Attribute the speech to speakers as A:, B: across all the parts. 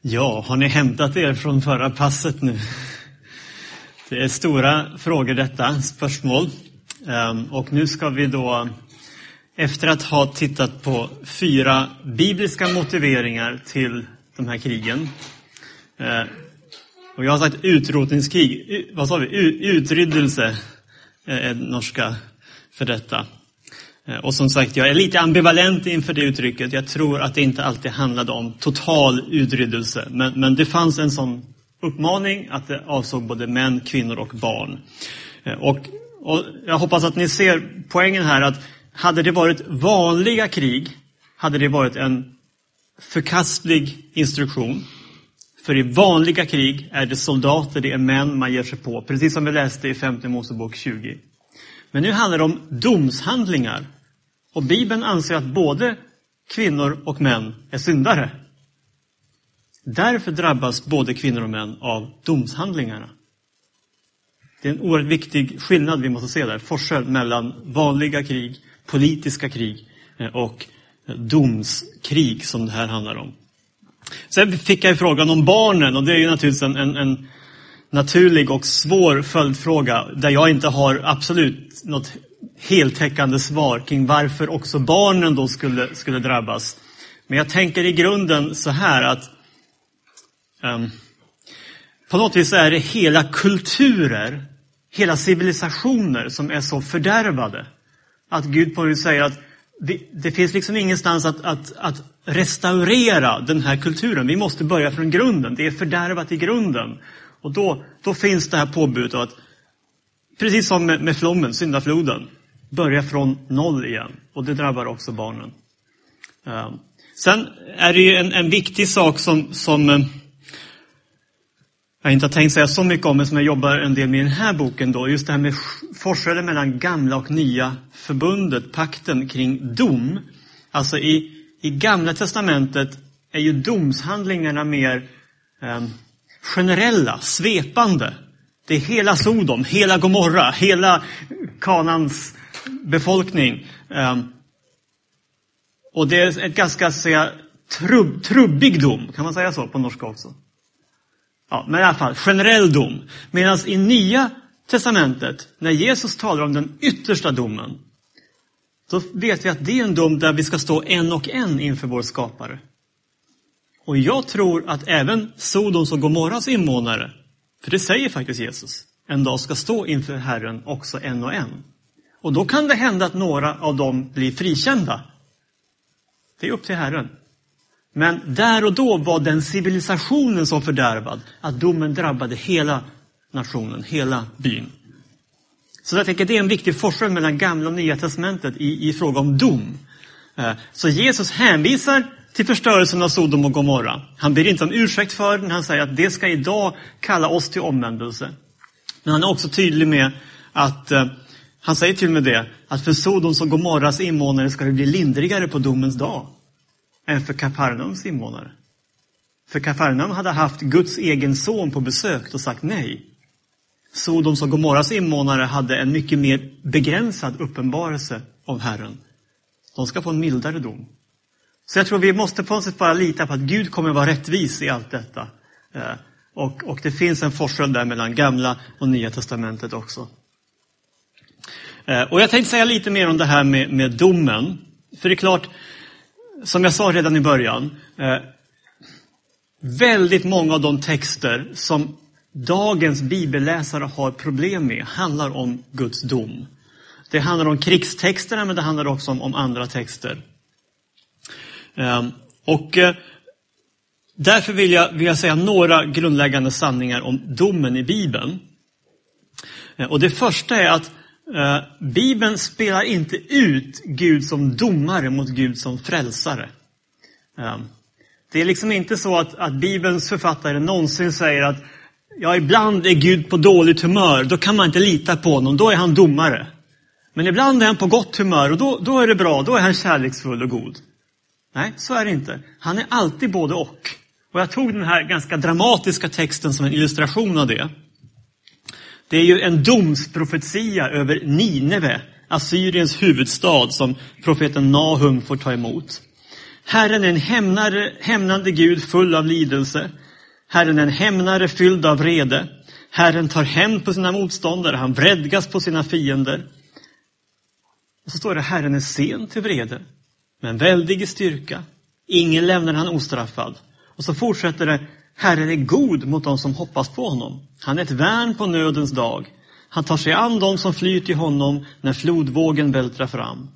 A: Ja, har ni hämtat er från förra passet nu? Det är stora frågor detta, spörsmål. Ehm, och nu ska vi då, efter att ha tittat på fyra bibliska motiveringar till de här krigen. Eh, och jag har sagt utrotningskrig, vad sa vi? Utryddelse är norska för detta. Eh, och som sagt, jag är lite ambivalent inför det uttrycket. Jag tror att det inte alltid handlade om total utryddelse. Men, men det fanns en sån uppmaning att det avsåg både män, kvinnor och barn. Eh, och, och jag hoppas att ni ser poängen här att hade det varit vanliga krig, hade det varit en förkastlig instruktion. För i vanliga krig är det soldater, det är män man ger sig på. Precis som vi läste i femte Mosebok 20. Men nu handlar det om domshandlingar. Och Bibeln anser att både kvinnor och män är syndare. Därför drabbas både kvinnor och män av domshandlingarna. Det är en oerhört viktig skillnad vi måste se där. Forskel mellan vanliga krig, politiska krig eh, och domskrig som det här handlar om. Sen fick jag frågan om barnen och det är ju naturligtvis en, en, en naturlig och svår följdfråga där jag inte har absolut något heltäckande svar kring varför också barnen då skulle, skulle drabbas. Men jag tänker i grunden så här att um, på något vis är det hela kulturer, hela civilisationer som är så fördärvade. Att Gud på något säger att det, det finns liksom ingenstans att, att, att restaurera den här kulturen. Vi måste börja från grunden. Det är fördärvat i grunden. Och då, då finns det här påbudet att, precis som med, med flommen, syndafloden, börja från noll igen. Och det drabbar också barnen. Ehm, sen är det ju en, en viktig sak som, som eh, jag inte har tänkt säga så mycket om, men som jag jobbar en del med i den här boken då. Just det här med forskare mellan gamla och nya förbundet, pakten kring dom. Alltså i, i gamla testamentet är ju domshandlingarna mer eh, generella, svepande. Det är hela Sodom, hela Gomorra, hela Kanans befolkning. Ehm, och det är ett ganska säga, trubb, trubbig dom, kan man säga så på norska också? Ja, men i alla fall, generell dom. Medan i Nya Testamentet, när Jesus talar om den yttersta domen, då vet vi att det är en dom där vi ska stå en och en inför vår skapare. Och jag tror att även Sodoms och Gomorras invånare, för det säger faktiskt Jesus, en dag ska stå inför Herren också en och en. Och då kan det hända att några av dem blir frikända. Det är upp till Herren. Men där och då var den civilisationen så fördärvad att domen drabbade hela nationen, hela byn. Så jag tänker det är en viktig forskning mellan gamla och nya testamentet i, i fråga om dom. Eh, så Jesus hänvisar till förstörelsen av Sodom och Gomorra. Han ber inte om ursäkt för den, han säger att det ska idag kalla oss till omvändelse. Men han är också tydlig med att, eh, han säger till och med det, att för Sodoms och Gomorras invånare ska det bli lindrigare på domens dag än för Kafarnaums invånare. För Kafarnaum hade haft Guds egen son på besök och sagt nej. Sodoms och Gomorras invånare hade en mycket mer begränsad uppenbarelse av Herren. De ska få en mildare dom. Så jag tror vi måste på något sätt bara lita på att Gud kommer vara rättvis i allt detta. Eh, och, och det finns en forskel där mellan gamla och nya testamentet också. Eh, och jag tänkte säga lite mer om det här med, med domen. För det är klart, som jag sa redan i början, eh, väldigt många av de texter som dagens bibelläsare har problem med handlar om Guds dom. Det handlar om krigstexterna, men det handlar också om, om andra texter. Ehm, och eh, därför vill jag, vill jag säga några grundläggande sanningar om domen i Bibeln. Eh, och det första är att eh, Bibeln spelar inte ut Gud som domare mot Gud som frälsare. Ehm, det är liksom inte så att, att Bibelns författare någonsin säger att ja, ibland är Gud på dåligt humör, då kan man inte lita på honom, då är han domare. Men ibland är han på gott humör och då, då är det bra, då är han kärleksfull och god. Nej, så är det inte. Han är alltid både och. Och jag tog den här ganska dramatiska texten som en illustration av det. Det är ju en domsprofetia över Nineve, Assyriens huvudstad, som profeten Nahum får ta emot. Herren är en hämnare, hämnande Gud full av lidelse. Herren är en hämnare fylld av vrede. Herren tar hämnd på sina motståndare, han vredgas på sina fiender. Och så står det, Herren är sen till vrede, med en väldig styrka. Ingen lämnar han ostraffad. Och så fortsätter det, Herren är god mot dem som hoppas på honom. Han är ett värn på nödens dag. Han tar sig an dem som flyr till honom när flodvågen vältrar fram.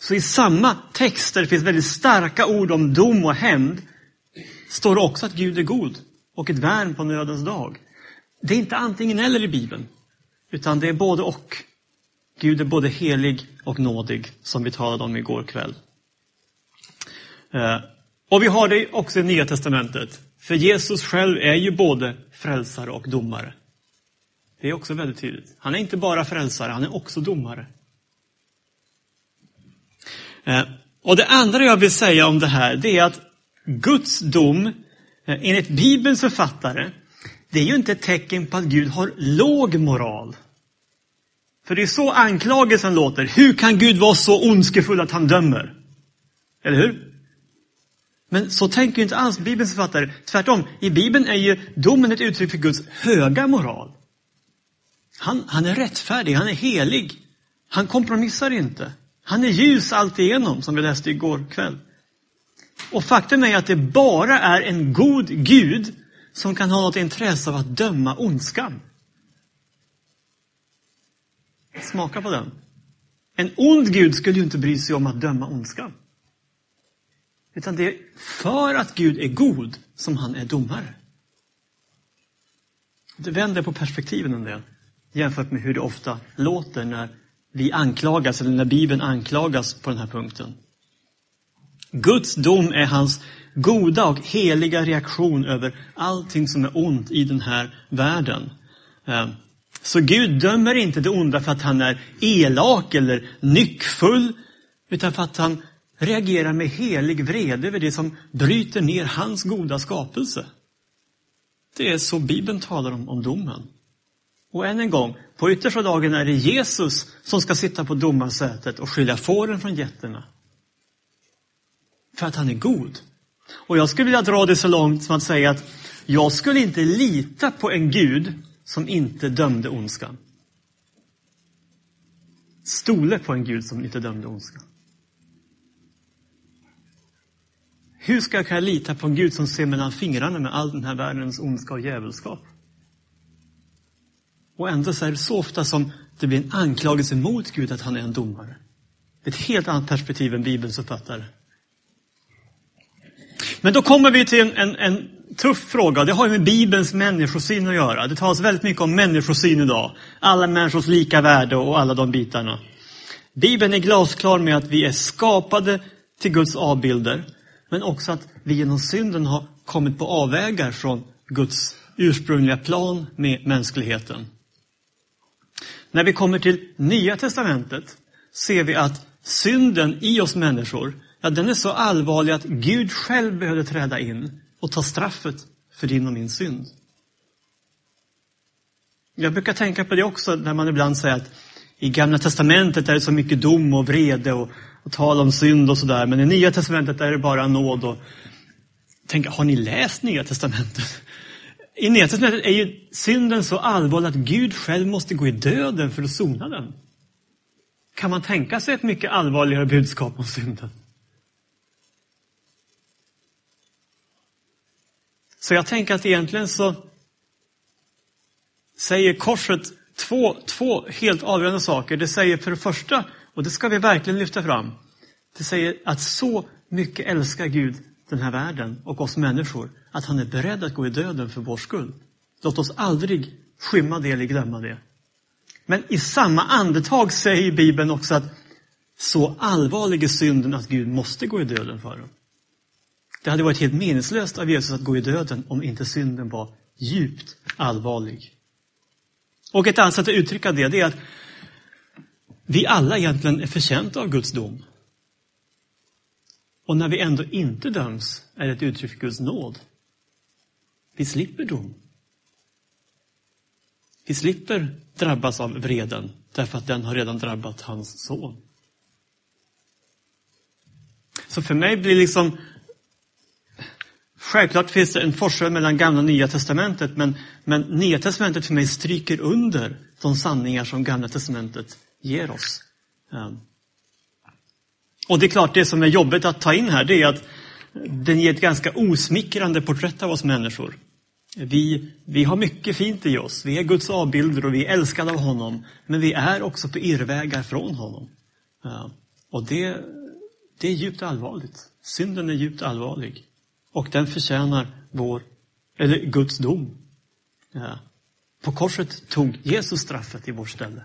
A: Så i samma text där det finns väldigt starka ord om dom och hämnd står det också att Gud är god och ett värn på nödens dag. Det är inte antingen eller i Bibeln, utan det är både och. Gud är både helig och nådig, som vi talade om igår kväll. Eh, och vi har det också i Nya Testamentet. För Jesus själv är ju både frälsare och domare. Det är också väldigt tydligt. Han är inte bara frälsare, han är också domare. Eh, och det andra jag vill säga om det här, det är att Guds dom, eh, enligt Bibelns författare, det är ju inte ett tecken på att Gud har låg moral. För det är så anklagelsen låter. Hur kan Gud vara så ondskefull att han dömer? Eller hur? Men så tänker inte alls Bibelns författare. Tvärtom, i Bibeln är ju domen ett uttryck för Guds höga moral. Han, han är rättfärdig, han är helig. Han kompromissar inte. Han är ljus alltigenom, som vi läste igår kväll. Och faktum är att det bara är en god Gud som kan ha något intresse av att döma ondskan. Smaka på den. En ond Gud skulle ju inte bry sig om att döma ondskan. Utan det är för att Gud är god som han är domare. Det vänder på perspektiven en del jämfört med hur det ofta låter när vi anklagas, eller när Bibeln anklagas på den här punkten. Guds dom är hans goda och heliga reaktion över allting som är ont i den här världen. Eh, så Gud dömer inte det onda för att han är elak eller nyckfull, utan för att han reagerar med helig vrede över det som bryter ner hans goda skapelse. Det är så Bibeln talar om, om domen. Och än en gång, på yttersta dagen är det Jesus som ska sitta på domarsätet och skilja fåren från getterna. För att han är god. Och jag skulle vilja dra det så långt som att säga att jag skulle inte lita på en Gud som inte dömde ondskan. Stole på en Gud som inte dömde ondskan. Hur ska jag kunna lita på en Gud som ser mellan fingrarna med all den här världens ondska och djävulskap? Och ändå så är det så ofta som det blir en anklagelse mot Gud att han är en domare. Ett helt annat perspektiv än Bibelns författare. Men då kommer vi till en, en, en tuff fråga. Det har ju med Bibelns människosyn att göra. Det talas väldigt mycket om människosyn idag. Alla människors lika värde och alla de bitarna. Bibeln är glasklar med att vi är skapade till Guds avbilder. Men också att vi genom synden har kommit på avvägar från Guds ursprungliga plan med mänskligheten. När vi kommer till Nya Testamentet ser vi att synden i oss människor, ja den är så allvarlig att Gud själv behövde träda in och ta straffet för din och min synd. Jag brukar tänka på det också när man ibland säger att i Gamla Testamentet är det så mycket dom och vrede och, och tal om synd och sådär. Men i Nya Testamentet är det bara nåd och... Tänk, har ni läst Nya Testamentet? I Nya Testamentet är ju synden så allvarlig att Gud själv måste gå i döden för att sona den. Kan man tänka sig ett mycket allvarligare budskap om synden? Så jag tänker att egentligen så säger korset två, två helt avgörande saker. Det säger för det första, och det ska vi verkligen lyfta fram, det säger att så mycket älskar Gud den här världen och oss människor, att han är beredd att gå i döden för vår skull. Låt oss aldrig skymma det eller glömma det. Men i samma andetag säger Bibeln också att så allvarlig är synden att Gud måste gå i döden för den. Det hade varit helt meningslöst av Jesus att gå i döden om inte synden var djupt allvarlig. Och ett annat sätt att uttrycka det, det är att vi alla egentligen är förtjänta av Guds dom. Och när vi ändå inte döms är det ett uttryck för Guds nåd. Vi slipper dom. Vi slipper drabbas av vreden därför att den har redan drabbat hans son. Så för mig blir liksom Självklart finns det en forskel mellan gamla och nya testamentet, men, men nya testamentet för mig stryker under de sanningar som gamla testamentet ger oss. Ehm. Och det är klart, det som är jobbigt att ta in här, det är att den ger ett ganska osmickrande porträtt av oss människor. Vi, vi har mycket fint i oss. Vi är Guds avbilder och vi är älskade av honom. Men vi är också på irrvägar från honom. Ehm. Och det, det är djupt allvarligt. Synden är djupt allvarlig. Och den förtjänar vår, eller Guds dom. Ja. På korset tog Jesus straffet i vårt ställe.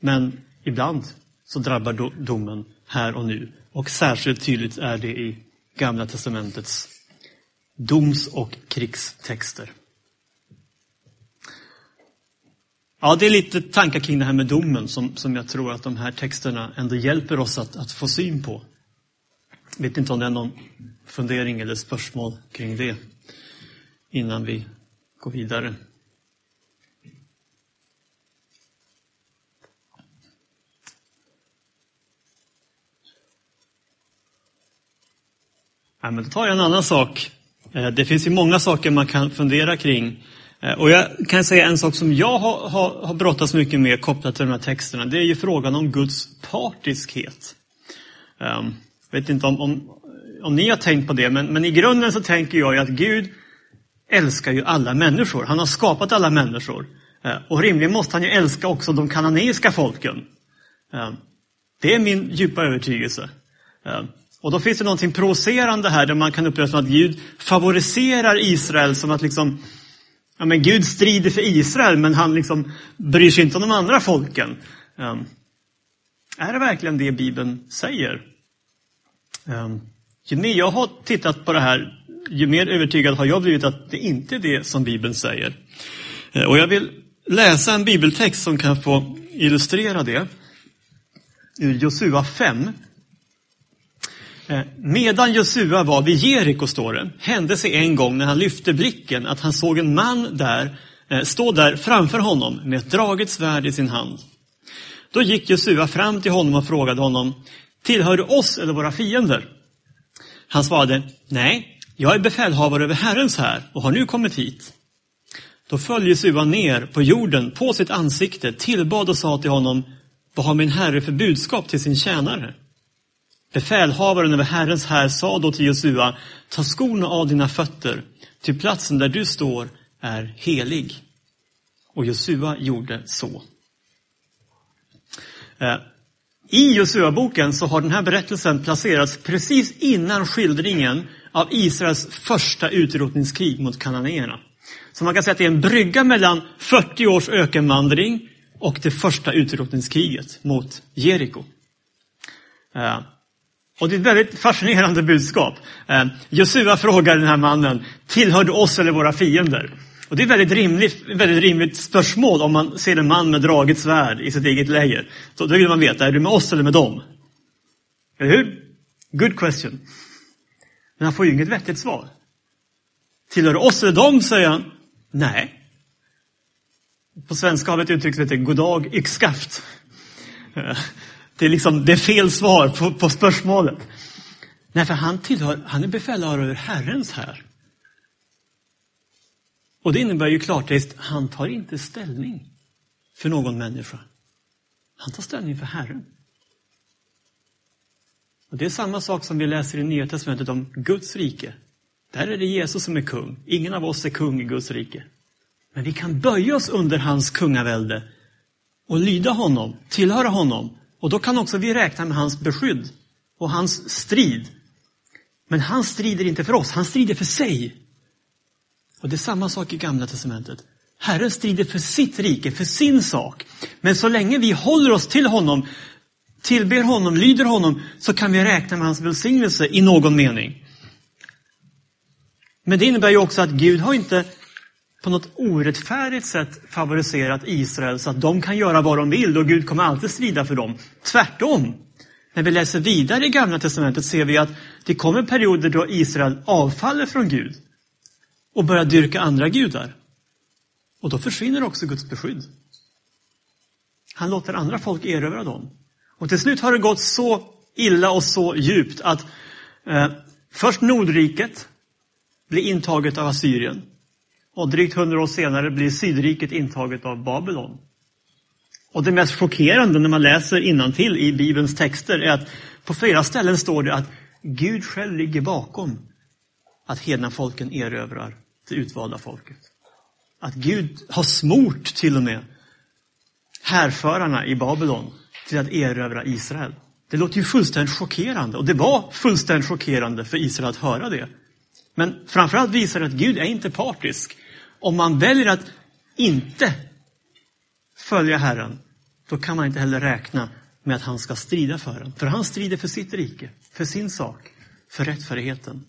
A: Men ibland så drabbar domen här och nu. Och särskilt tydligt är det i Gamla testamentets doms och krigstexter. Ja, det är lite tankar kring det här med domen som, som jag tror att de här texterna ändå hjälper oss att, att få syn på. Vet inte om det är någon fundering eller spörsmål kring det innan vi går vidare. Ja, men då tar jag en annan sak. Eh, det finns ju många saker man kan fundera kring. Eh, och jag kan säga en sak som jag har, har, har brottats mycket med kopplat till de här texterna. Det är ju frågan om Guds partiskhet. Um, jag vet inte om, om, om ni har tänkt på det, men, men i grunden så tänker jag ju att Gud älskar ju alla människor. Han har skapat alla människor. Eh, och rimligen måste han ju älska också de kananeiska folken. Eh, det är min djupa övertygelse. Eh, och då finns det någonting provocerande här där man kan uppleva som att Gud favoriserar Israel som att liksom, ja men Gud strider för Israel men han liksom bryr sig inte om de andra folken. Är det verkligen det Bibeln säger? Ehm, ju mer jag har tittat på det här, ju mer övertygad har jag blivit att det inte är det som Bibeln säger. Eh, och jag vill läsa en bibeltext som kan få illustrera det. Ur Josua 5, eh, medan Josua var vid Jeriko, står det, hände sig en gång när han lyfte blicken att han såg en man där, eh, stå där framför honom med ett draget svärd i sin hand. Då gick Josua fram till honom och frågade honom, tillhör du oss eller våra fiender? Han svarade, nej, jag är befälhavare över Herrens här och har nu kommit hit. Då föll Jesua ner på jorden på sitt ansikte, tillbad och sa till honom, vad har min herre för budskap till sin tjänare? Befälhavaren över Herrens här sa då till Josua, ta skorna av dina fötter, till platsen där du står är helig. Och Josua gjorde så. Eh, i Josua-boken så har den här berättelsen placerats precis innan skildringen av Israels första utrotningskrig mot kananéerna. Så man kan säga att det är en brygga mellan 40 års ökenvandring och det första utrotningskriget mot Jeriko. Eh, och det är ett väldigt fascinerande budskap. Eh, Josua frågar den här mannen, tillhör du oss eller våra fiender? Och det är ett väldigt rimligt, väldigt rimligt spörsmål om man ser en man med draget svärd i sitt eget läger. Så då vill man veta, är du med oss eller med dem? Eller hur? Good question. Men han får ju inget vettigt svar. Tillhör du oss eller dem? säger han. Nej. På svenska har vi ett uttryck som heter goddag yxskaft. Det är liksom, det är fel svar på, på spörsmålet. Nej, för han tillhör, han är befälhavare över Herrens här. Och det innebär ju klartext, han tar inte ställning för någon människa. Han tar ställning för Herren. Och Det är samma sak som vi läser i Nya Testamentet om Guds rike. Där är det Jesus som är kung. Ingen av oss är kung i Guds rike. Men vi kan böja oss under hans kungavälde och lyda honom, tillhöra honom och då kan också vi räkna med hans beskydd och hans strid. Men han strider inte för oss, han strider för sig. Och det är samma sak i Gamla Testamentet. Herren strider för sitt rike, för sin sak. Men så länge vi håller oss till honom, tillber honom, lyder honom, så kan vi räkna med hans välsignelse i någon mening. Men det innebär ju också att Gud har inte på något orättfärdigt sätt favoriserat Israel så att de kan göra vad de vill och Gud kommer alltid strida för dem. Tvärtom. När vi läser vidare i Gamla Testamentet ser vi att det kommer perioder då Israel avfaller från Gud och börjar dyrka andra gudar. Och då försvinner också Guds beskydd. Han låter andra folk erövra dem. Och till slut har det gått så illa och så djupt att eh, först Nordriket blir intaget av Assyrien och drygt hundra år senare blir Sydriket intaget av Babylon. Och det mest chockerande när man läser till i Bibelns texter är att på flera ställen står det att Gud själv ligger bakom att hedna folken erövrar det utvalda folket. Att Gud har smort till och med härförarna i Babylon till att erövra Israel. Det låter ju fullständigt chockerande och det var fullständigt chockerande för Israel att höra det. Men framförallt visar det att Gud är inte partisk. Om man väljer att inte följa Herren, då kan man inte heller räkna med att han ska strida för den. För han strider för sitt rike, för sin sak, för rättfärdigheten.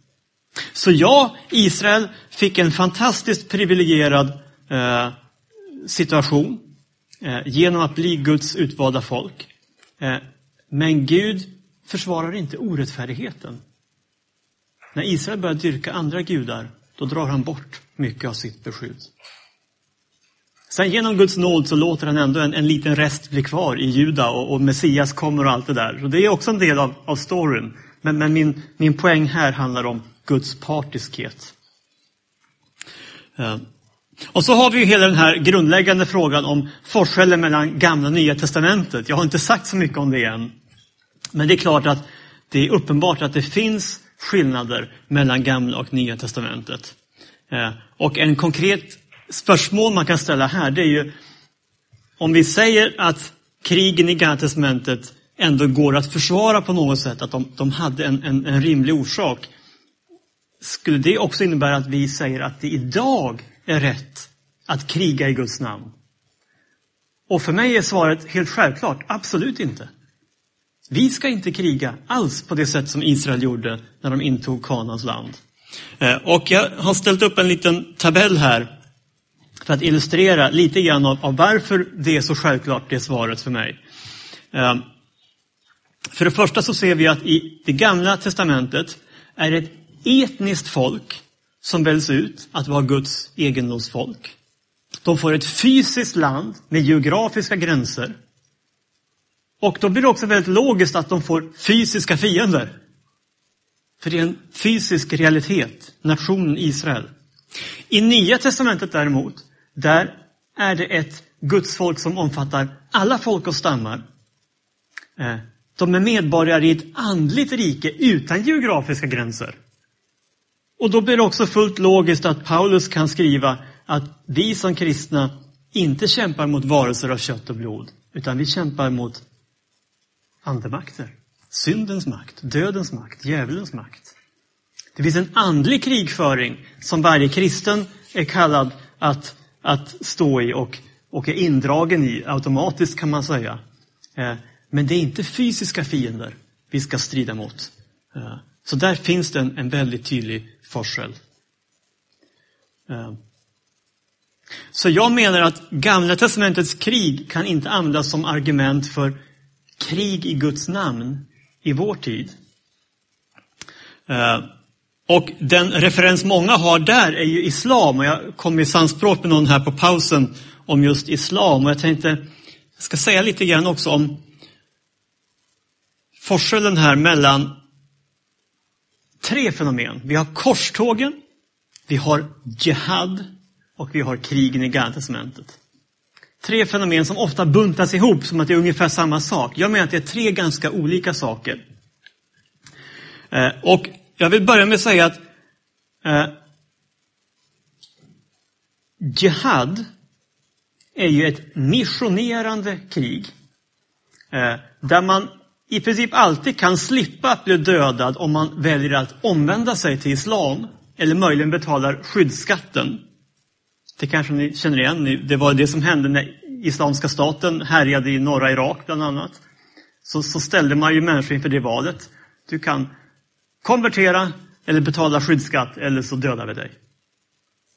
A: Så ja, Israel fick en fantastiskt privilegierad eh, situation eh, genom att bli Guds utvalda folk. Eh, men Gud försvarar inte orättfärdigheten. När Israel börjar dyrka andra gudar, då drar han bort mycket av sitt beskydd. Sen genom Guds nåd så låter han ändå en, en liten rest bli kvar i Juda och, och, Messias kommer och allt det där. Och det är också en del av, av storyn. Men, men min, min poäng här handlar om Guds partiskhet. Eh, och så har vi ju hela den här grundläggande frågan om forskellen mellan gamla och nya testamentet. Jag har inte sagt så mycket om det än. Men det är klart att det är uppenbart att det finns skillnader mellan gamla och nya testamentet. Eh, och en konkret spörsmål man kan ställa här, det är ju om vi säger att krigen i Gamla Testamentet ändå går att försvara på något sätt, att de, de hade en, en, en, rimlig orsak. Skulle det också innebära att vi säger att det idag är rätt att kriga i Guds namn? Och för mig är svaret helt självklart, absolut inte. Vi ska inte kriga alls på det sätt som Israel gjorde när de intog Kanans land. Eh, och jag har ställt upp en liten tabell här för att illustrera lite grann av, av varför det är så självklart, det svaret för mig. Eh, för det första så ser vi att i det gamla testamentet är det ett etniskt folk som väljs ut att vara Guds egendomsfolk. De får ett fysiskt land med geografiska gränser. Och då blir det också väldigt logiskt att de får fysiska fiender. För det är en fysisk realitet, nationen Israel. I Nya Testamentet däremot där är det ett gudsfolk som omfattar alla folk och stammar. Eh, de är medborgare i ett andligt rike utan geografiska gränser. Och då blir det också fullt logiskt att Paulus kan skriva att vi som kristna inte kämpar mot varelser av kött och blod, utan vi kämpar mot andemakter. Syndens makt, dödens makt, djävulens makt. Det finns en andlig krigföring som varje kristen är kallad att att stå i och, och är indragen i automatiskt kan man säga. Eh, men det är inte fysiska fiender vi ska strida mot. Eh, så där finns det en, en väldigt tydlig forskel. Eh. Så jag menar att Gamla Testamentets krig kan inte användas som argument för krig i Guds namn i vår tid. Eh. Och den referens många har där är ju islam och jag kom i samspråk med någon här på pausen om just islam och jag tänkte, jag ska säga lite grann också om forskellen här mellan tre fenomen. Vi har korstågen, vi har jihad och vi har krigen i Gamla Testamentet. Tre fenomen som ofta buntas ihop som att det är ungefär samma sak. Jag menar att det är tre ganska olika saker. Eh, och jag vill börja med att säga att eh, Jihad är ju ett missionerande krig. Eh, där man i princip alltid kan slippa att bli dödad om man väljer att omvända sig till islam eller möjligen betalar skyddsskatten. Det kanske ni känner igen. Det var det som hände när Islamiska staten härjade i norra Irak bland annat. Så, så ställde man ju människor inför det valet. Du kan konvertera eller betala skyddsskatt eller så dödar vi dig.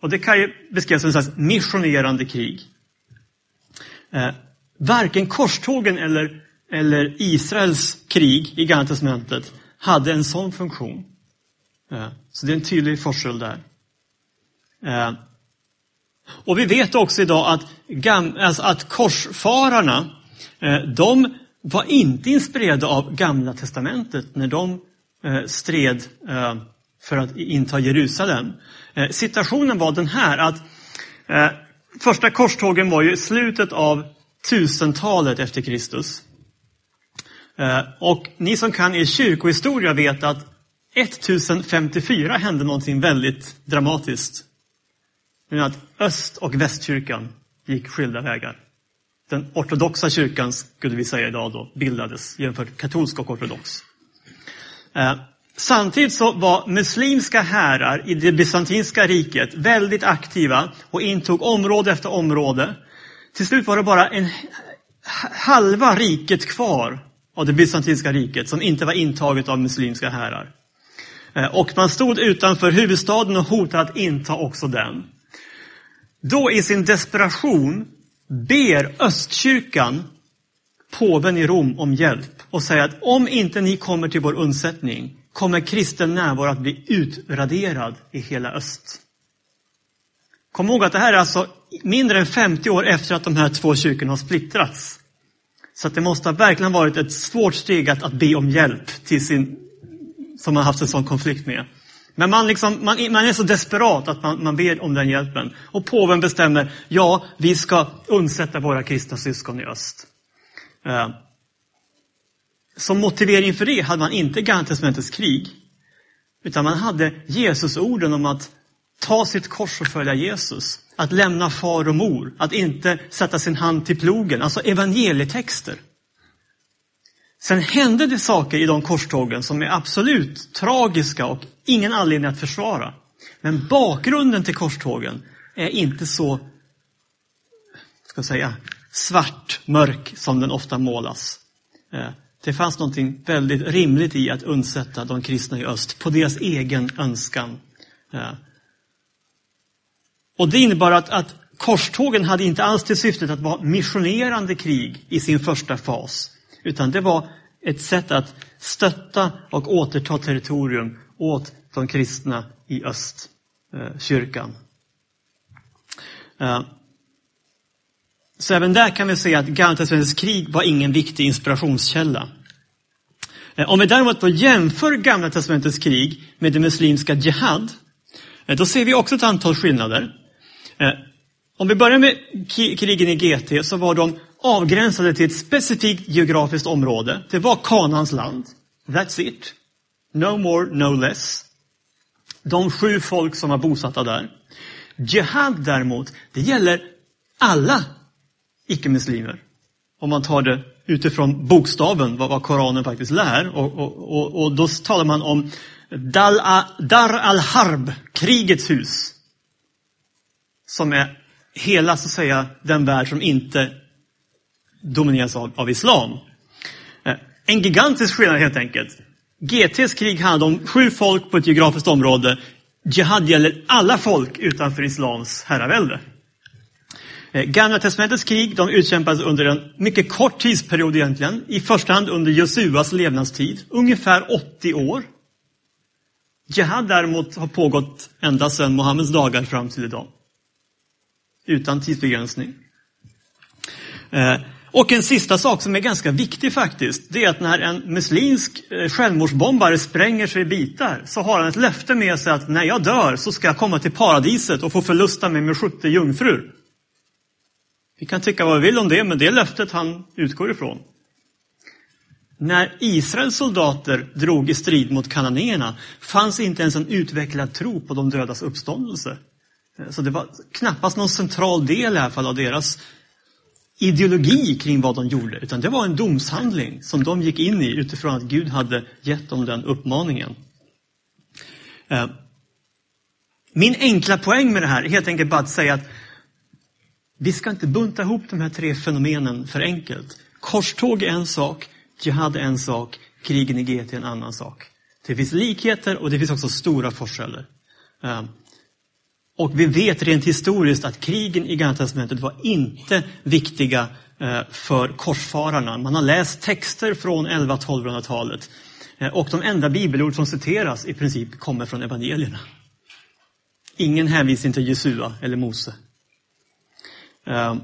A: Och det kan ju beskrivas som ett slags missionerande krig. Eh, varken korstågen eller, eller Israels krig i Gamla Testamentet hade en sån funktion. Eh, så det är en tydlig forskel där. Eh, och vi vet också idag att, alltså att korsfararna, eh, de var inte inspirerade av Gamla Testamentet när de stred för att inta Jerusalem. Situationen var den här att första korstågen var ju slutet av tusentalet efter Kristus. Eh, och ni som kan er kyrkohistoria vet att 1054 hände någonting väldigt dramatiskt. Att öst och västkyrkan gick skilda vägar. Den ortodoxa kyrkan, skulle vi säga idag, då, bildades jämfört katolsk och ortodox. Eh, samtidigt så var muslimska härar i det bysantinska riket väldigt aktiva och intog område efter område. Till slut var det bara en halva riket kvar av det bysantinska riket som inte var intaget av muslimska härar. Eh, och man stod utanför huvudstaden och hotade att inta också den. Då i sin desperation ber östkyrkan påven i Rom om hjälp och säger att om inte ni kommer till vår undsättning kommer kristen närvaro att bli utraderad i hela öst. Kom ihåg att det här är alltså mindre än 50 år efter att de här två kyrkorna har splittrats. Så att det måste ha verkligen varit ett svårt steg att, att be om hjälp till sin, som man haft en sån konflikt med. Men man, liksom, man, man, är så desperat att man, man ber om den hjälpen. Och påven bestämmer, ja, vi ska undsätta våra kristna syskon i öst. Eh, som motivering för det hade man inte Gamla krig. Utan man hade Jesusorden om att ta sitt kors och följa Jesus. Att lämna far och mor, att inte sätta sin hand till plogen. Alltså evangelietexter. Sen hände det saker i de korstågen som är absolut tragiska och ingen anledning att försvara. Men bakgrunden till korstågen är inte så, ska jag säga, svart, mörk som den ofta målas. Eh, det fanns någonting väldigt rimligt i att undsätta de kristna i öst på deras egen önskan. Eh, och det innebar att, att korstågen hade inte alls till syftet att vara missionerande krig i sin första fas. Utan det var ett sätt att stötta och återta territorium åt de kristna i östkyrkan. Eh, eh, så även där kan vi se att Gamla krig var ingen viktig inspirationskälla. Eh, om vi däremot då jämför Gamla testamentets krig med det muslimska Jihad, då ser vi också ett antal skillnader. Eh, om vi börjar med krigen i GT så var de avgränsade till ett specifikt geografiskt område. Det var Kanans land. That's it. No more, no less. De sju folk som var bosatta där. Jihad däremot, det gäller alla icke-muslimer. Om man tar det utifrån bokstaven, vad, vad Koranen faktiskt lär. Och, och, och, och då talar man om Dar al-Harb, krigets hus. Som är hela, så att säga, den värld som inte domineras av, av islam. Eh, en gigantisk skillnad helt enkelt. GTs krig handlade om sju folk på ett geografiskt område. Jihad gäller alla folk utanför islams herravälde. Eh, Gamla testamentets krig de utkämpades under en mycket kort tidsperiod egentligen. I första hand under Josuas levnadstid, ungefär 80 år. Jihad däremot har pågått ända sedan Mohammeds dagar fram till idag. Utan tidsbegränsning. Eh, och en sista sak som är ganska viktig faktiskt, det är att när en muslimsk eh, självmordsbombare spränger sig i bitar så har han ett löfte med sig att när jag dör så ska jag komma till paradiset och få förlusta mig med 70 jungfrur. Vi kan tycka vad vi vill om det, men det är löftet han utgår ifrån. När Israels soldater drog i strid mot kananéerna fanns inte ens en utvecklad tro på de dödas uppståndelse. Så det var knappast någon central del i alla fall av deras ideologi kring vad de gjorde, utan det var en domshandling som de gick in i utifrån att Gud hade gett dem den uppmaningen. Eh, min enkla poäng med det här är helt enkelt bara att säga att vi ska inte bunta ihop de här tre fenomenen för enkelt. Korståg är en sak, jihad är en sak, krigen i GT är en annan sak. Det finns likheter och det finns också stora forskräller. Eh, och vi vet rent historiskt att krigen i Gamla testamentet var inte viktiga eh, för korsfararna. Man har läst texter från 11-1200-talet. Eh, och de enda bibelord som citeras i princip kommer från evangelierna. Ingen hänvisning till Jesua eller Mose. Eh,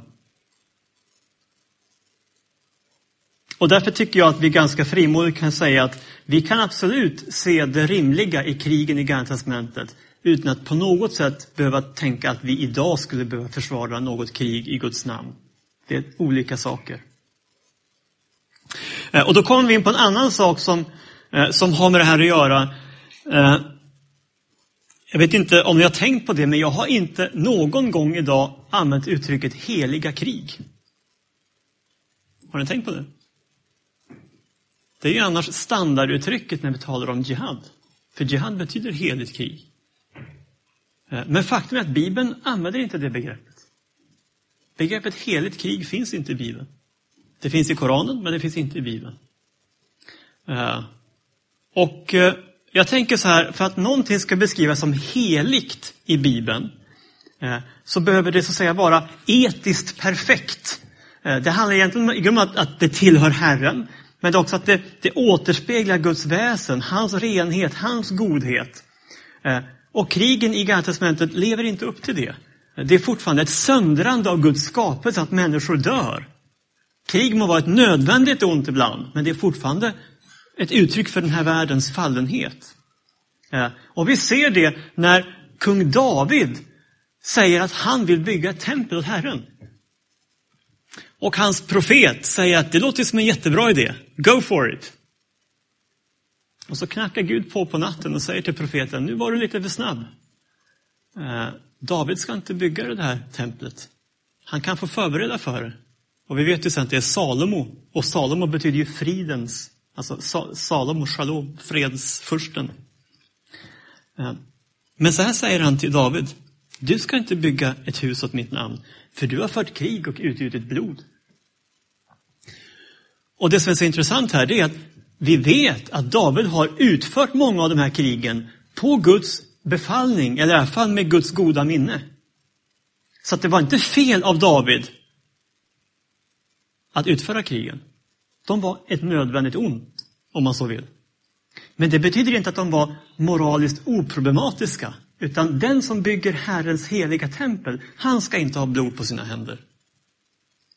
A: och därför tycker jag att vi ganska frimodigt kan säga att vi kan absolut se det rimliga i krigen i Gamla testamentet utan att på något sätt behöva tänka att vi idag skulle behöva försvara något krig i Guds namn. Det är olika saker. Eh, och då kommer vi in på en annan sak som, eh, som har med det här att göra. Eh, jag vet inte om ni har tänkt på det, men jag har inte någon gång idag använt uttrycket heliga krig. Har ni tänkt på det? Det är ju annars standarduttrycket när vi talar om jihad. För jihad betyder heligt krig. Eh, men faktum är att Bibeln använder inte det begreppet. Begreppet heligt krig finns inte i Bibeln. Det finns i Koranen, men det finns inte i Bibeln. Eh, och eh, jag tänker så här, för att någonting ska beskrivas som heligt i Bibeln, så behöver det så att säga vara etiskt perfekt. Det handlar egentligen om att det tillhör Herren, men det också att det, det återspeglar Guds väsen, hans renhet, hans godhet. Och krigen i Gamla testamentet lever inte upp till det. Det är fortfarande ett söndrande av Guds skapelse, att människor dör. Krig må vara ett nödvändigt ont ibland, men det är fortfarande ett uttryck för den här världens fallenhet. Och vi ser det när kung David säger att han vill bygga ett tempel åt Herren. Och hans profet säger att det låter som en jättebra idé, go for it. Och så knackar Gud på på natten och säger till profeten, nu var du lite för snabb. Eh, David ska inte bygga det här templet. Han kan få förbereda för det. Och vi vet ju sen att det är Salomo. Och Salomo betyder ju fridens, alltså Salomo, Shalom, fredsfursten. Eh, men så här säger han till David. Du ska inte bygga ett hus åt mitt namn, för du har fört krig och utgjutit blod. Och det som är så intressant här, det är att vi vet att David har utfört många av de här krigen på Guds befallning, eller i alla fall med Guds goda minne. Så att det var inte fel av David att utföra krigen. De var ett nödvändigt ont, om man så vill. Men det betyder inte att de var moraliskt oproblematiska, utan den som bygger Herrens heliga tempel, han ska inte ha blod på sina händer.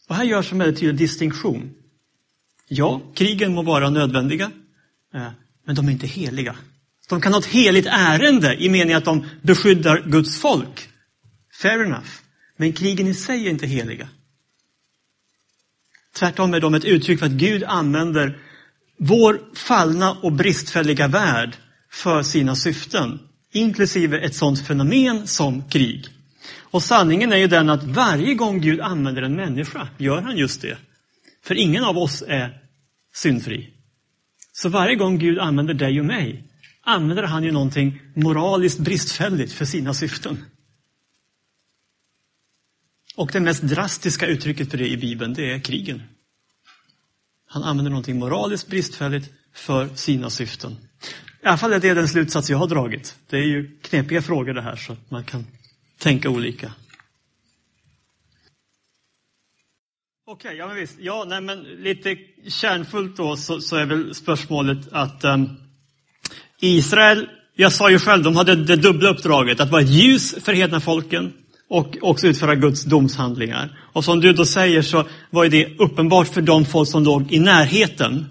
A: Och här görs en väldigt tydlig distinktion. Ja, krigen må vara nödvändiga, eh, men de är inte heliga. De kan ha ett heligt ärende i meningen att de beskyddar Guds folk. Fair enough. Men krigen i sig är inte heliga. Tvärtom är de ett uttryck för att Gud använder vår fallna och bristfälliga värld för sina syften, inklusive ett sådant fenomen som krig. Och sanningen är ju den att varje gång Gud använder en människa gör han just det. För ingen av oss är syndfri. Så varje gång Gud använder dig och mig använder han ju någonting moraliskt bristfälligt för sina syften. Och det mest drastiska uttrycket för det i Bibeln, det är krigen. Han använder någonting moraliskt bristfälligt för sina syften. I alla fall är det den slutsats jag har dragit. Det är ju knepiga frågor det här, så att man kan tänka olika. Okej, okay, ja men visst. Ja, nej men lite kärnfullt då så, så är väl spörsmålet att um, Israel, jag sa ju själv, de hade det dubbla uppdraget att vara ett ljus för hedna folken och också utföra Guds domshandlingar. Och som du då säger så var ju det uppenbart för de folk som låg i närheten.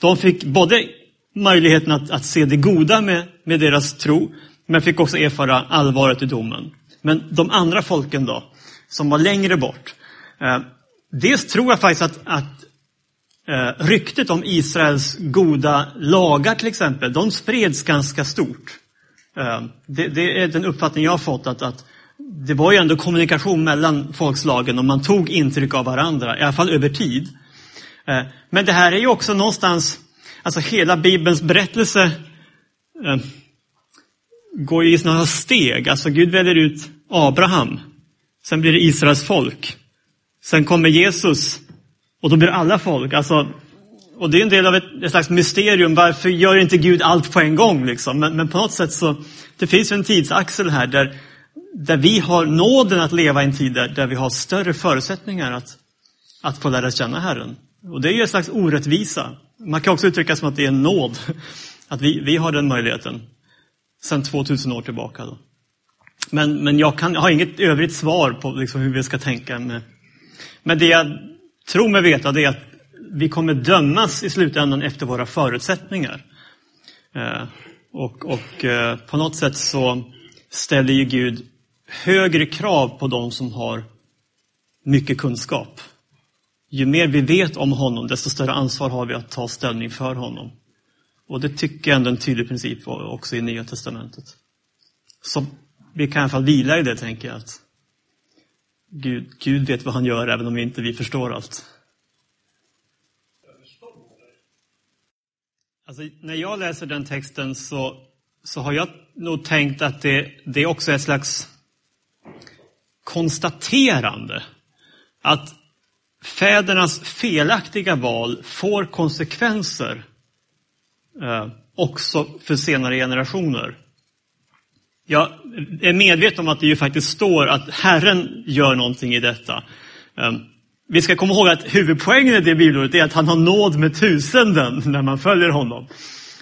A: De fick både möjligheten att, att se det goda med, med deras tro, men fick också erfara allvaret i domen. Men de andra folken då, som var längre bort. Eh, Dels tror jag faktiskt att, att eh, ryktet om Israels goda lagar till exempel, de spreds ganska stort. Eh, det, det, är den uppfattning jag har fått, att, att det var ju ändå kommunikation mellan folkslagen och man tog intryck av varandra, i alla fall över tid. Eh, men det här är ju också någonstans, alltså hela Bibelns berättelse eh, går ju i sådana steg. Alltså Gud väljer ut Abraham, sen blir det Israels folk. Sen kommer Jesus och då blir alla folk. Alltså, och det är en del av ett, ett slags mysterium. Varför gör inte Gud allt på en gång? Liksom? Men, men på något sätt så, det finns en tidsaxel här där där vi har nåden att leva i en tid där, där vi har större förutsättningar att, att få lära känna Herren. Och det är ju en slags orättvisa. Man kan också uttrycka som att det är en nåd, att vi, vi har den möjligheten. Sedan 2000 år tillbaka. Då. Men, men jag, kan, jag har inget övrigt svar på liksom hur vi ska tänka. Med. Men det jag tror mig veta det är att vi kommer dömas i slutändan efter våra förutsättningar. Eh, och, och eh, på något sätt så ställer ju Gud högre krav på de som har mycket kunskap. Ju mer vi vet om honom, desto större ansvar har vi att ta ställning för honom. Och det tycker jag ändå är en tydlig princip också i Nya Testamentet. Så vi kan i alla fall vila i det, tänker jag. Att Gud, Gud vet vad han gör, även om inte vi förstår allt. Alltså, när jag läser den texten så, så har jag nog tänkt att det, det också är ett slags konstaterande. Att fädernas felaktiga val får konsekvenser eh, också för senare generationer. Jag är medveten om att det ju faktiskt står att Herren gör någonting i detta. Ehm, vi ska komma ihåg att huvudpoängen i det bibelordet är att han har nåd med tusenden när man följer honom.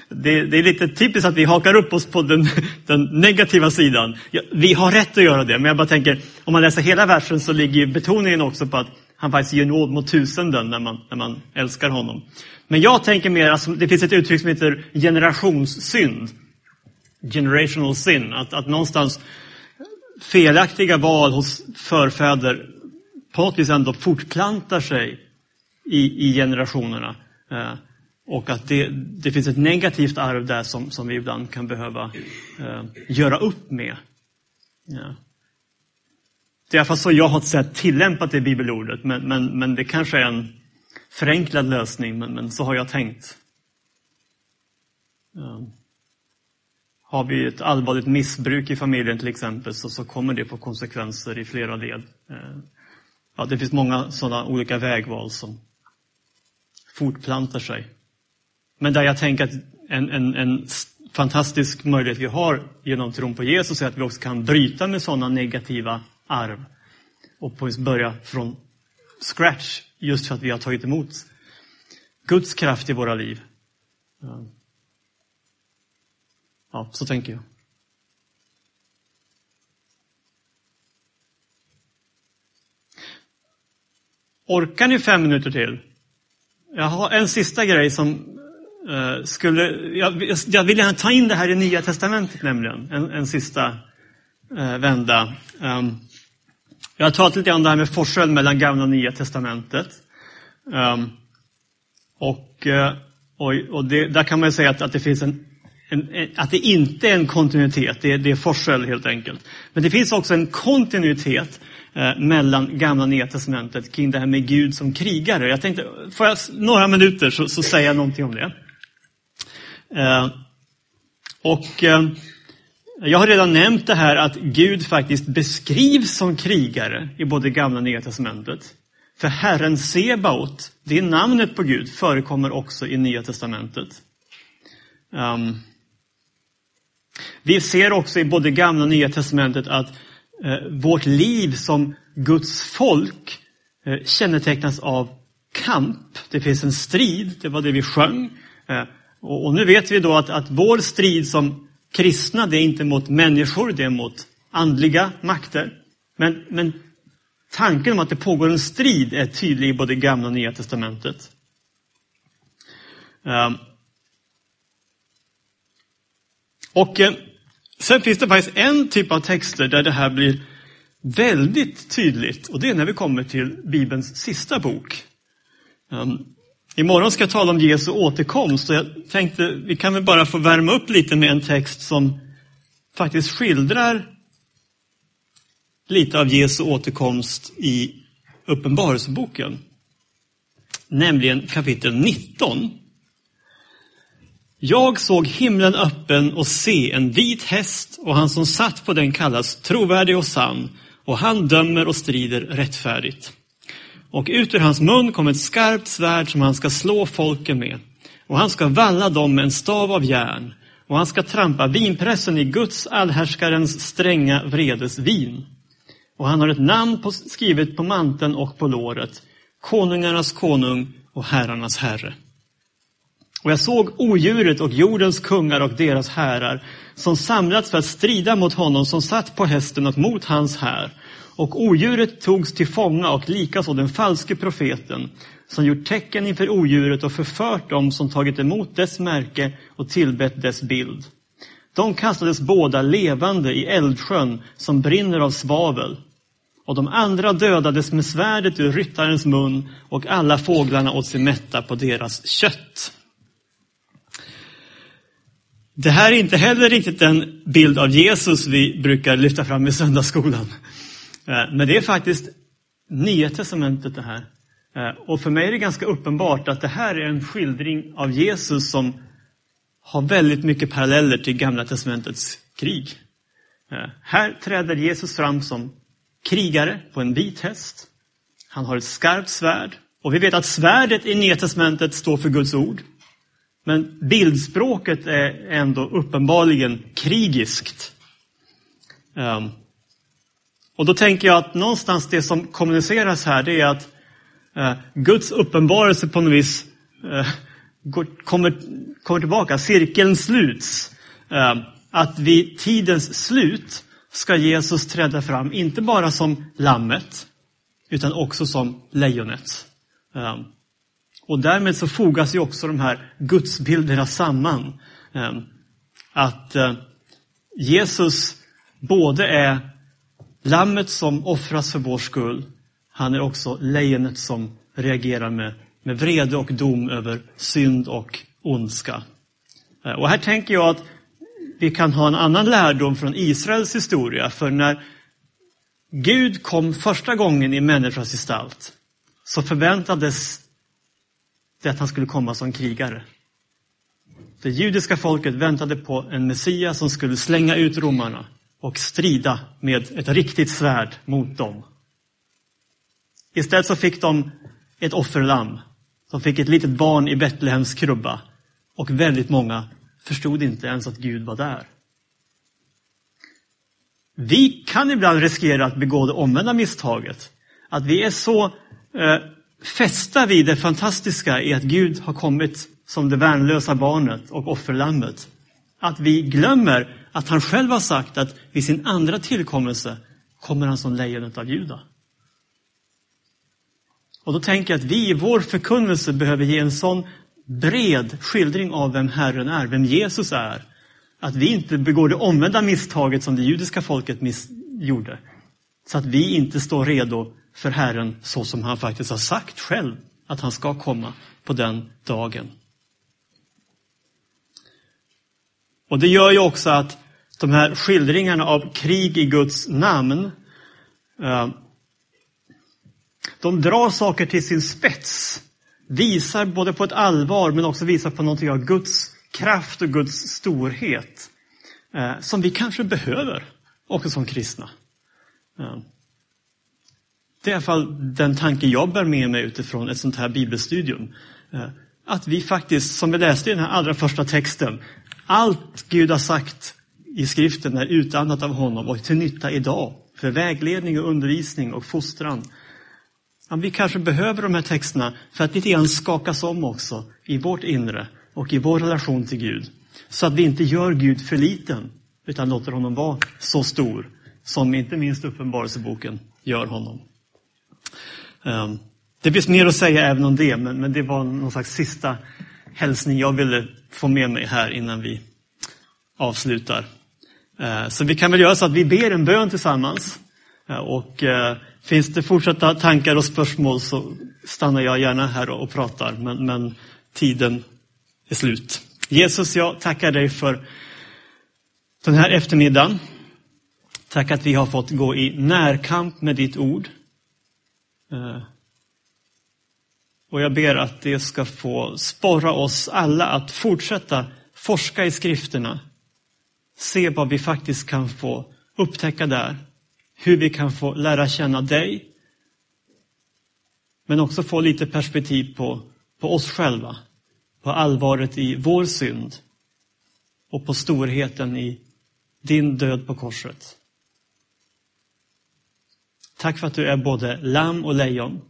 A: Det, det, är lite typiskt att vi hakar upp oss på den, den negativa sidan. Ja, vi har rätt att göra det, men jag bara tänker, om man läser hela versen så ligger betoningen också på att han faktiskt ger nåd mot tusenden när man, när man älskar honom. Men jag tänker mer, alltså, det finns ett uttryck som heter generationssynd. Generational sin, att, att någonstans felaktiga val hos förfäder på något vis ändå fortplantar sig i, i generationerna. Eh, och att det, det, finns ett negativt arv där som, som vi ibland kan behöva eh, göra upp med. Ja. Det är i alla fall så jag har sett tillämpat det bibelordet, men, men, men det kanske är en förenklad lösning, men, men så har jag tänkt. Ja. Har vi ett allvarligt missbruk i familjen till exempel så, så kommer det få konsekvenser i flera led. Eh, ja, det finns många sådana olika vägval som fortplantar sig. Men där jag tänker att en, en, en fantastisk möjlighet vi har genom tron på Jesus är att vi också kan bryta med sådana negativa arv och på börja från scratch just för att vi har tagit emot Guds kraft i våra liv. Eh, Ja, så tänker jag. Orkar ni fem minuter till? Jag har en sista grej som eh, skulle... Jag, jag, vill gärna ta in det här i Nya Testamentet nämligen. En, en sista eh, vända. Um, jag har talat lite om det här med forskel mellan Gamla och Nya Testamentet. Um, och eh, och, och det, där kan man säga att, att det finns en en, att det inte är en kontinuitet, det är, det är forskel helt enkelt. Men det finns också en kontinuitet eh, mellan Gamla och Nya Testamentet kring det här med Gud som krigare. Jag tänkte, får jag några minuter så, så säger jag någonting om det. Eh, och eh, jag har redan nämnt det här att Gud faktiskt beskrivs som krigare i både Gamla och Nya Testamentet. För Herren Sebaot, det namnet på Gud, förekommer också i Nya Testamentet. Um, vi ser också i både Gamla och Nya Testamentet att eh, vårt liv som Guds folk eh, kännetecknas av kamp. Det finns en strid, det var det vi sjöng. Eh, och, och, nu vet vi då att, att vår strid som kristna, det är inte mot människor, det är mot andliga makter. Men, men tanken om att det pågår en strid är tydlig i både Gamla och Nya Testamentet. Um, och eh, sen finns det faktiskt en typ av texter där det här blir väldigt tydligt och det är när vi kommer till Bibelns sista bok. Um, imorgon ska jag tala om Jesu återkomst och jag tänkte vi kan väl bara få värma upp lite med en text som faktiskt skildrar lite av Jesu återkomst i Uppenbarelseboken. Nämligen kapitel 19. Jag såg himlen öppen och se en vit häst och han som satt på den kallas trovärdig och sann och han dömer och strider rättfärdigt. Och ut ur hans mun kom ett skarpt svärd som han ska slå folken med och han ska valla dem med en stav av järn och han ska trampa vinpressen i Guds allhärskarens stränga vredesvin. Och han har ett namn på, skrivet på manteln och på låret, konungarnas konung och herrarnas herre. Och jag såg odjuret och jordens kungar och deras härar som samlats för att strida mot honom som satt på hästen och mot hans här. Och odjuret togs till fånga och likaså den falske profeten som gjort tecken inför odjuret och förfört dem som tagit emot dess märke och tillbett dess bild. De kastades båda levande i eldsjön som brinner av svavel. Och de andra dödades med svärdet ur ryttarens mun och alla fåglarna åt sig mätta på deras kött. Det här är inte heller riktigt den bild av Jesus vi brukar lyfta fram i söndagsskolan. Eh, men det är faktiskt Nya Testamentet det här. Eh, och för mig är det ganska uppenbart att det här är en skildring av Jesus som har väldigt mycket paralleller till Gamla Testamentets krig. Eh, här träder Jesus fram som krigare på en vit häst. Han har ett skarpt svärd. Och vi vet att svärdet i Nya Testamentet står för Guds ord. Men bildspråket är ändå uppenbarligen krigiskt. Um, och då tänker jag att någonstans det som kommuniceras här, det är att uh, Guds uppenbarelse på något vis uh, går, kommer, kommer tillbaka, cirkeln sluts. Uh, att vid tidens slut ska Jesus träda fram, inte bara som lammet, utan också som lejonet. Ehm, och därmed så fogas ju också de här gudsbilderna samman. Ehm, att eh, Jesus både är lammet som offras för vår skull, han är också lejonet som reagerar med, med vrede och dom över synd och ondska. Eh, och här tänker jag att vi kan ha en annan lärdom från Israels historia. För när Gud kom första gången i människans gestalt så förväntades det att han skulle komma som krigare. Det judiska folket väntade på en Messias som skulle slänga ut romarna och strida med ett riktigt svärd mot dem. Istället så fick de ett offerlamm. De fick ett litet barn i Betlehems krubba. Och väldigt många förstod inte ens att Gud var där. Vi kan ibland riskera att begå det omvända misstaget. Att vi är så eh, fästa vid det fantastiska i att Gud har kommit som det värnlösa barnet och offerlammet. Att vi glömmer att han själv har sagt att vid sin andra tillkommelse kommer han som lejonet av Juda. Och då tänker jag att vi i vår förkunnelse behöver ge en sån bred skildring av vem Herren är, vem Jesus är. Att vi inte begår det omvända misstaget som det judiska folket gjorde. Så att vi inte står redo för Herren så som han faktiskt har sagt själv att han ska komma på den dagen. Och det gör ju också att de här skildringarna av krig i Guds namn, eh, de drar saker till sin spets visar både på ett allvar men också visar på någonting av Guds kraft och Guds storhet. Eh, som vi kanske behöver också som kristna. Eh, det är i alla fall den tanke jag bär med mig utifrån ett sånt här bibelstudium. Eh, att vi faktiskt, som vi läste i den här allra första texten, allt Gud har sagt i skriften är utandat av honom och till nytta idag för vägledning och undervisning och fostran Ja, vi kanske behöver de här texterna för att lite grann skakas om också i vårt inre och i vår relation till Gud. Så att vi inte gör Gud för liten, utan låter honom vara så stor som inte minst Uppenbarelseboken gör honom. Ehm, det finns mer att säga även om det, men det var någon slags sista hälsning jag ville få med mig här innan vi avslutar. Ehm, så vi kan väl göra så att vi ber en bön tillsammans. Ehm, och eh, Finns det fortsatta tankar och spörsmål så stannar jag gärna här och pratar, men, men tiden är slut. Jesus, jag tackar dig för den här eftermiddagen. Tack att vi har fått gå i närkamp med ditt ord. Eh, och jag ber att det ska få sporra oss alla att fortsätta forska i skrifterna. Se vad vi faktiskt kan få upptäcka där hur vi kan få lära känna dig. Men också få lite perspektiv på, på oss själva, på allvaret i vår synd och på storheten i din död på korset. Tack för att du är både lamm och lejon.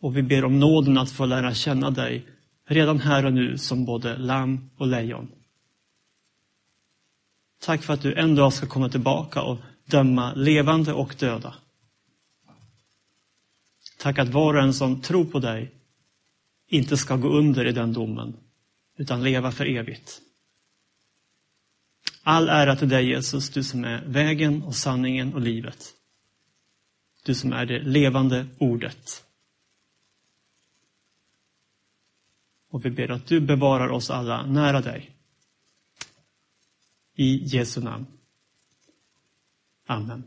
A: Och vi ber om nåden att få lära känna dig redan här och nu som både lamm och lejon. Tack för att du en dag ska komma tillbaka och döma levande och döda. Tack att var och en som tror på dig inte ska gå under i den domen, utan leva för evigt. All ära till dig Jesus, du som är vägen och sanningen och livet. Du som är det levande ordet. Och vi ber att du bevarar oss alla nära dig. I Jesu namn. Amen.